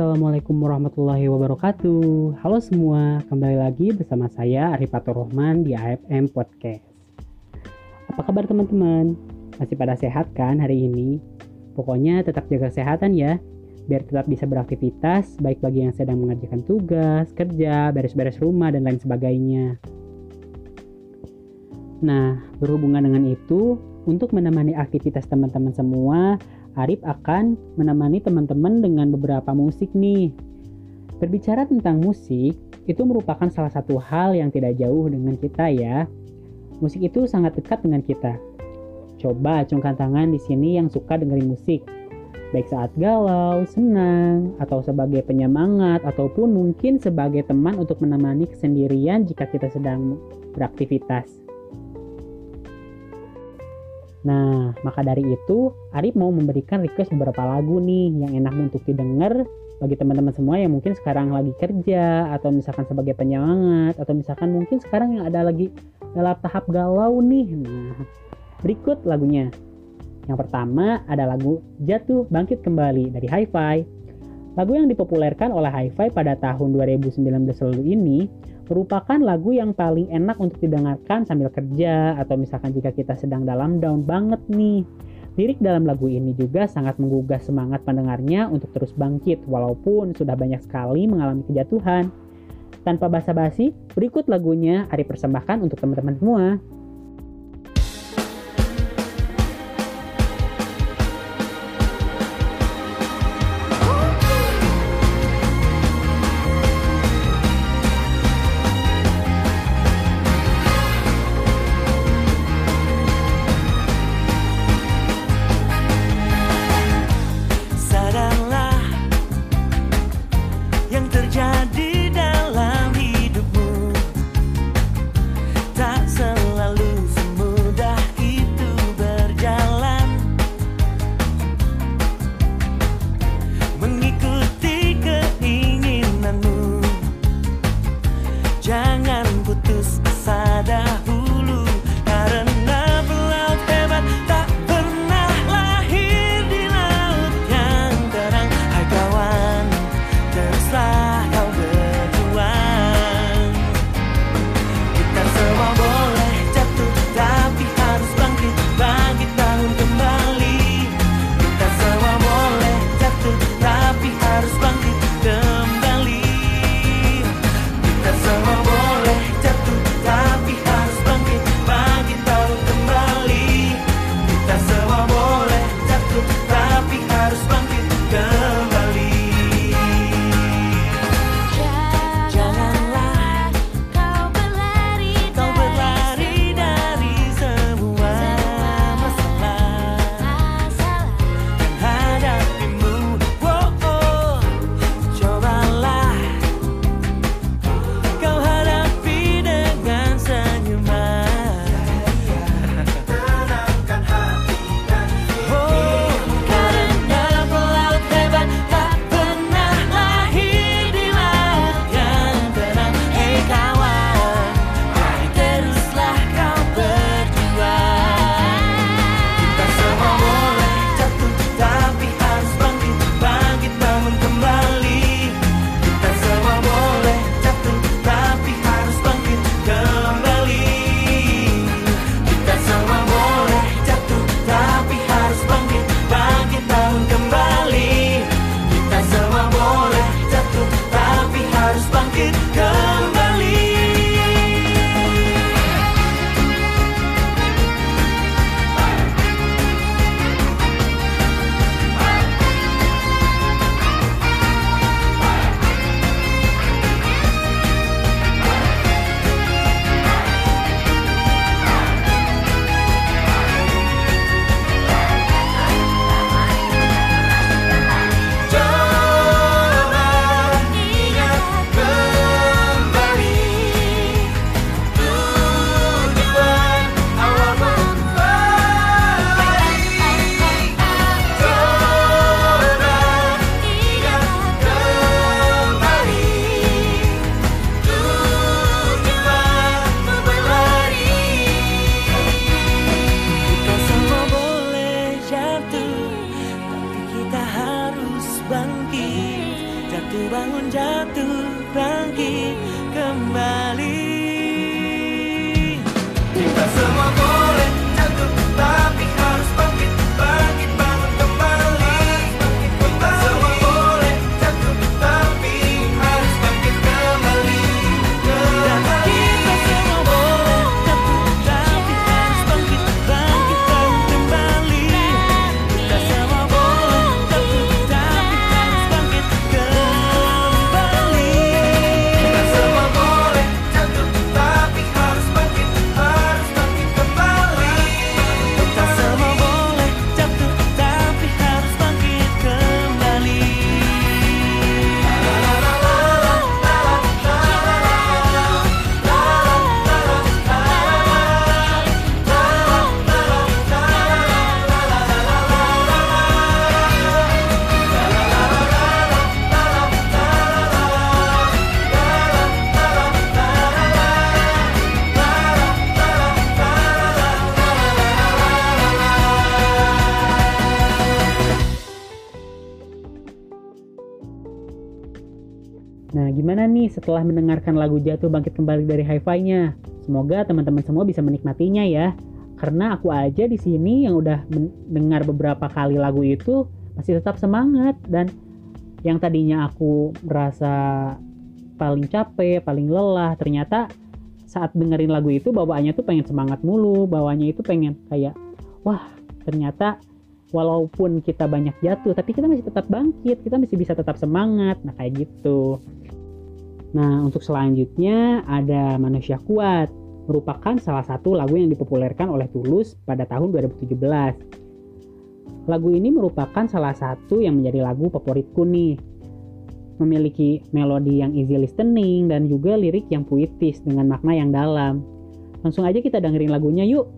Assalamualaikum warahmatullahi wabarakatuh. Halo semua, kembali lagi bersama saya Arifatur Rohman di AFM Podcast. Apa kabar teman-teman? Masih pada sehat kan hari ini? Pokoknya tetap jaga kesehatan ya, biar tetap bisa beraktivitas, baik bagi yang sedang mengerjakan tugas, kerja, beres-beres rumah, dan lain sebagainya. Nah, berhubungan dengan itu, untuk menemani aktivitas teman-teman semua, Arif akan menemani teman-teman dengan beberapa musik nih. Berbicara tentang musik, itu merupakan salah satu hal yang tidak jauh dengan kita ya. Musik itu sangat dekat dengan kita. Coba acungkan tangan di sini yang suka dengerin musik. Baik saat galau, senang, atau sebagai penyemangat, ataupun mungkin sebagai teman untuk menemani kesendirian jika kita sedang beraktivitas. Nah, maka dari itu, Arif mau memberikan request beberapa lagu nih yang enak untuk didengar bagi teman-teman semua yang mungkin sekarang lagi kerja atau misalkan sebagai penyemangat atau misalkan mungkin sekarang yang ada lagi dalam tahap galau nih. Nah, berikut lagunya. Yang pertama ada lagu Jatuh Bangkit Kembali dari Hi-Fi. Lagu yang dipopulerkan oleh Hi-Fi pada tahun 2019 lalu ini merupakan lagu yang paling enak untuk didengarkan sambil kerja atau misalkan jika kita sedang dalam down banget nih. Lirik dalam lagu ini juga sangat menggugah semangat pendengarnya untuk terus bangkit walaupun sudah banyak sekali mengalami kejatuhan. Tanpa basa-basi, berikut lagunya Ari persembahkan untuk teman-teman semua. Setelah mendengarkan lagu Jatuh Bangkit Kembali dari Hi-Fi-nya? Semoga teman-teman semua bisa menikmatinya ya. Karena aku aja di sini yang udah mendengar beberapa kali lagu itu masih tetap semangat dan yang tadinya aku merasa paling capek, paling lelah, ternyata saat dengerin lagu itu bawaannya tuh pengen semangat mulu, bawaannya itu pengen kayak wah, ternyata walaupun kita banyak jatuh tapi kita masih tetap bangkit, kita masih bisa tetap semangat. Nah, kayak gitu. Nah, untuk selanjutnya ada Manusia Kuat, merupakan salah satu lagu yang dipopulerkan oleh Tulus pada tahun 2017. Lagu ini merupakan salah satu yang menjadi lagu favoritku nih. Memiliki melodi yang easy listening dan juga lirik yang puitis dengan makna yang dalam. Langsung aja kita dengerin lagunya yuk.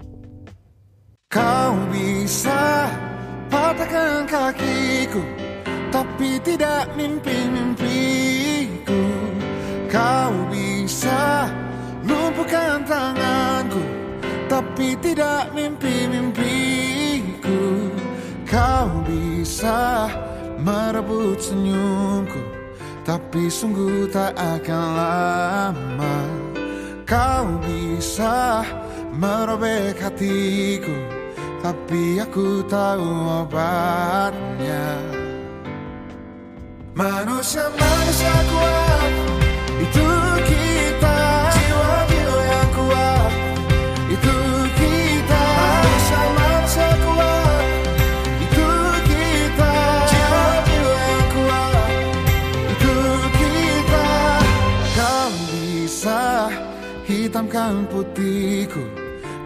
Kau bisa patahkan kakiku, tapi tidak mimpi-mimpiku. Kau bisa lumpuhkan tanganku Tapi tidak mimpi-mimpiku. Kau bisa merebut senyumku Tapi sungguh tak akan lama. Kau bisa merobek hatiku Tapi aku tahu obatnya. Manusia-manusia kuat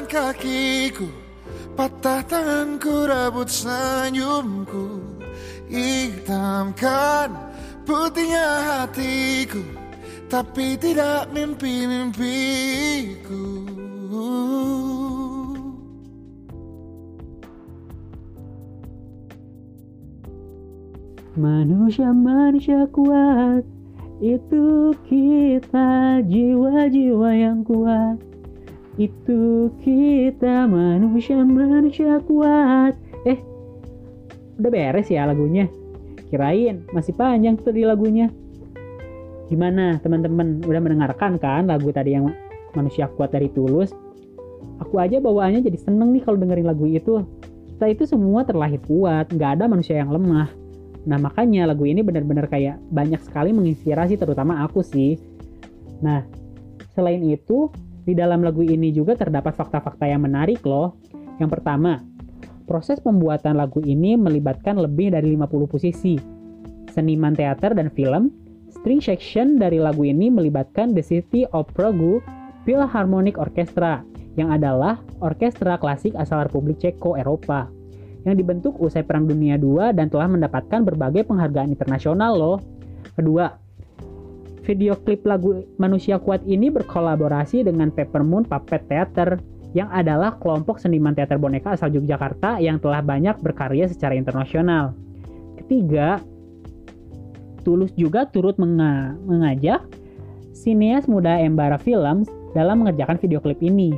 patahkan kakiku Patah tanganku rebut senyumku. Hitamkan putihnya hatiku Tapi tidak mimpi-mimpiku. Manusia-manusia kuat Itu kita jiwa-jiwa yang kuat Itu kita manusia-manusia kuat. Eh Udah beres ya lagunya? Kirain masih panjang tadi lagunya. Gimana teman-teman? Udah mendengarkan kan lagu tadi yang Manusia kuat dari Tulus? Aku aja bawaannya jadi seneng nih kalau dengerin lagu itu. Kita itu semua terlahir kuat Nggak ada manusia yang lemah. Nah makanya lagu ini benar-benar kayak banyak sekali menginspirasi terutama aku sih. Nah selain itu di dalam lagu ini juga terdapat fakta-fakta yang menarik loh. Yang pertama, proses pembuatan lagu ini melibatkan lebih dari 50 posisi. Seniman teater dan film, string section dari lagu ini melibatkan The City of Prague Philharmonic Orchestra yang adalah orkestra klasik asal Republik Ceko Eropa yang dibentuk usai Perang Dunia II dan telah mendapatkan berbagai penghargaan internasional loh. Kedua, Video klip lagu Manusia Kuat ini berkolaborasi dengan Peppermoon Puppet Theater yang adalah kelompok seniman teater boneka asal Yogyakarta yang telah banyak berkarya secara internasional. Ketiga, Tulus juga turut menga mengajak sineas muda Embara Films dalam mengerjakan video klip ini.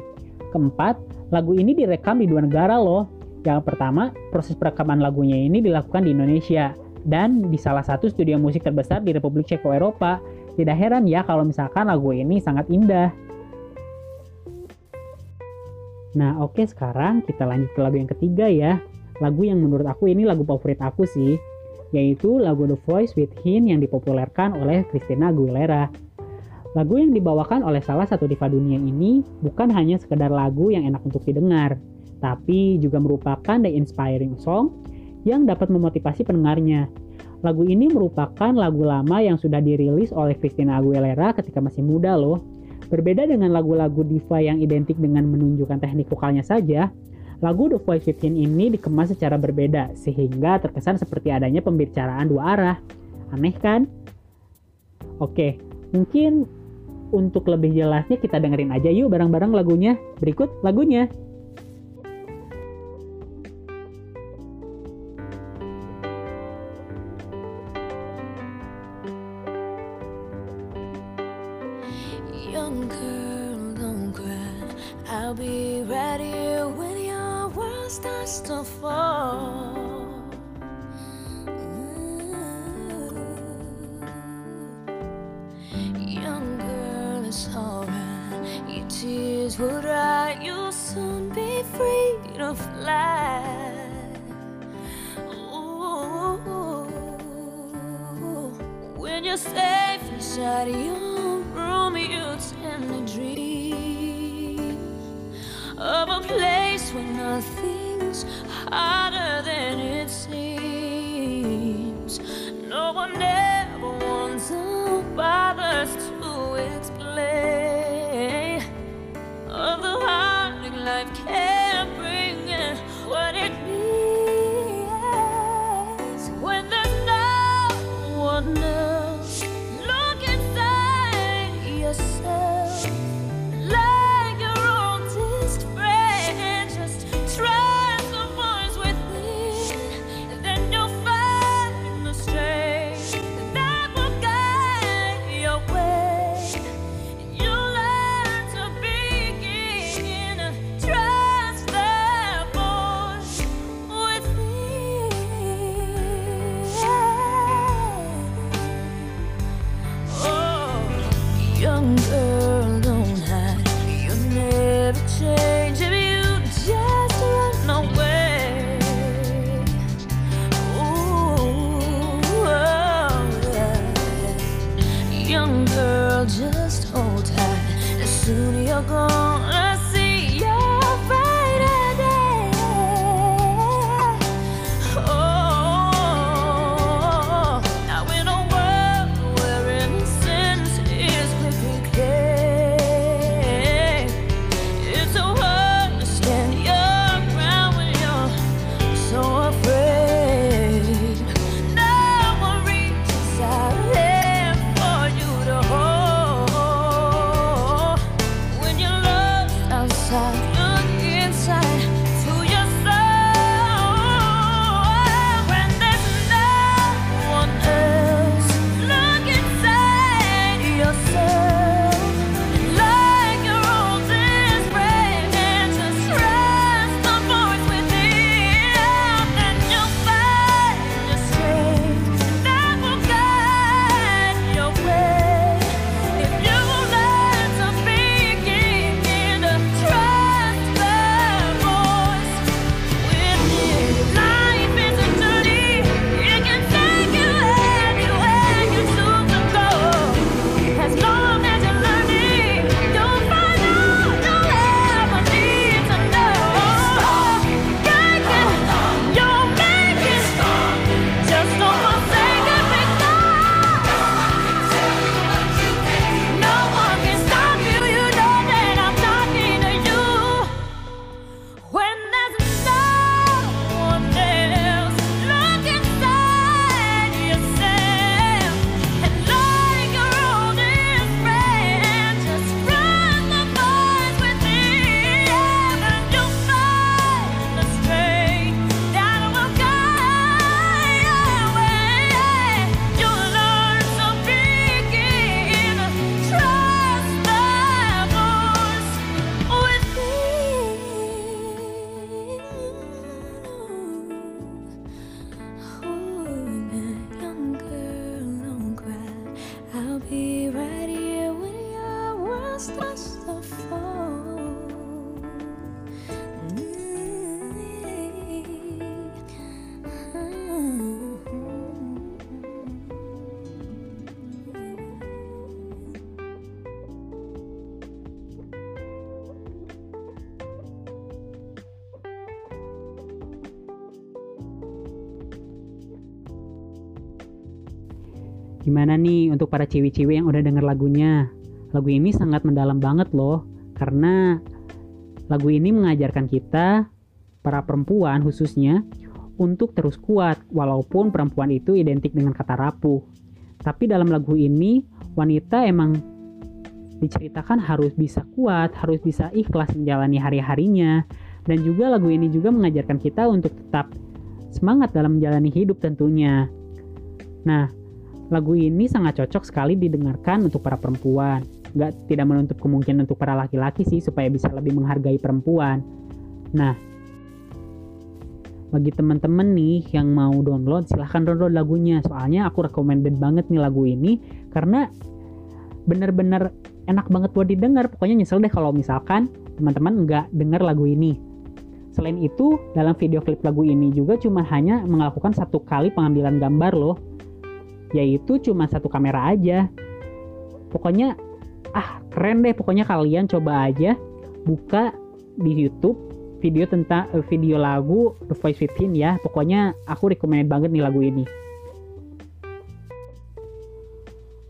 Keempat, lagu ini direkam di dua negara loh. Yang pertama, proses perekaman lagunya ini dilakukan di Indonesia dan di salah satu studio musik terbesar di Republik Ceko Eropa. Tidak heran ya kalau misalkan lagu ini sangat indah. Nah oke sekarang kita lanjut ke lagu yang ketiga ya. Lagu yang menurut aku ini lagu favorit aku sih yaitu lagu The Voice with Him yang dipopulerkan oleh Christina Aguilera. Lagu yang dibawakan oleh salah satu diva dunia ini bukan hanya sekedar lagu yang enak untuk didengar, tapi juga merupakan the inspiring song yang dapat memotivasi pendengarnya. Lagu ini merupakan lagu lama yang sudah dirilis oleh Christina Aguilera ketika masih muda loh. Berbeda dengan lagu-lagu diva yang identik dengan menunjukkan teknik vokalnya saja, Lagu The Voice Within ini dikemas secara berbeda, sehingga terkesan seperti adanya pembicaraan dua arah. Aneh kan? Oke, mungkin untuk lebih jelasnya kita dengerin aja yuk bareng-bareng lagunya. Berikut lagunya. To fly. Ooh. When you're safe inside your room, you tend to dream of a place where nothing's harder Gimana nih untuk para cewek-cewek yang udah denger lagunya? Lagu ini sangat mendalam banget loh, karena lagu ini mengajarkan kita, para perempuan khususnya, untuk terus kuat, walaupun perempuan itu identik dengan kata rapuh. Tapi dalam lagu ini, wanita emang diceritakan harus bisa kuat, harus bisa ikhlas menjalani hari-harinya. Dan juga lagu ini juga mengajarkan kita untuk tetap semangat dalam menjalani hidup tentunya. Nah, lagu ini sangat cocok sekali didengarkan untuk para perempuan. Gak tidak menutup kemungkinan untuk para laki-laki sih supaya bisa lebih menghargai perempuan. Nah, bagi teman-teman nih yang mau download silahkan download lagunya soalnya aku recommended banget nih lagu ini karena bener-bener enak banget buat didengar pokoknya nyesel deh kalau misalkan teman-teman nggak denger lagu ini selain itu dalam video klip lagu ini juga cuma hanya melakukan satu kali pengambilan gambar loh yaitu cuma satu kamera aja pokoknya ah keren deh pokoknya kalian coba aja buka di YouTube video tentang uh, video lagu The Voice Within ya. Pokoknya aku recommend banget nih lagu ini.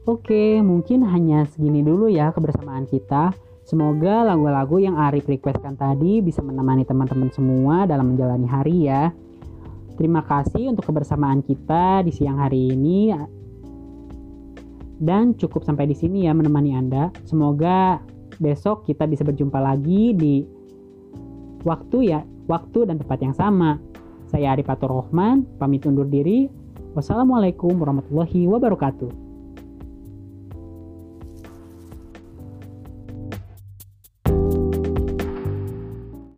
Oke, mungkin hanya segini dulu ya kebersamaan kita. Semoga lagu-lagu yang Arif requestkan tadi bisa menemani teman-teman semua dalam menjalani hari ya. Terima kasih untuk kebersamaan kita di siang hari ini. Dan cukup sampai di sini ya menemani Anda. Semoga besok kita bisa berjumpa lagi di waktu ya, waktu dan tempat yang sama. Saya Arifatur Rohman, pamit undur diri. Wassalamualaikum warahmatullahi wabarakatuh.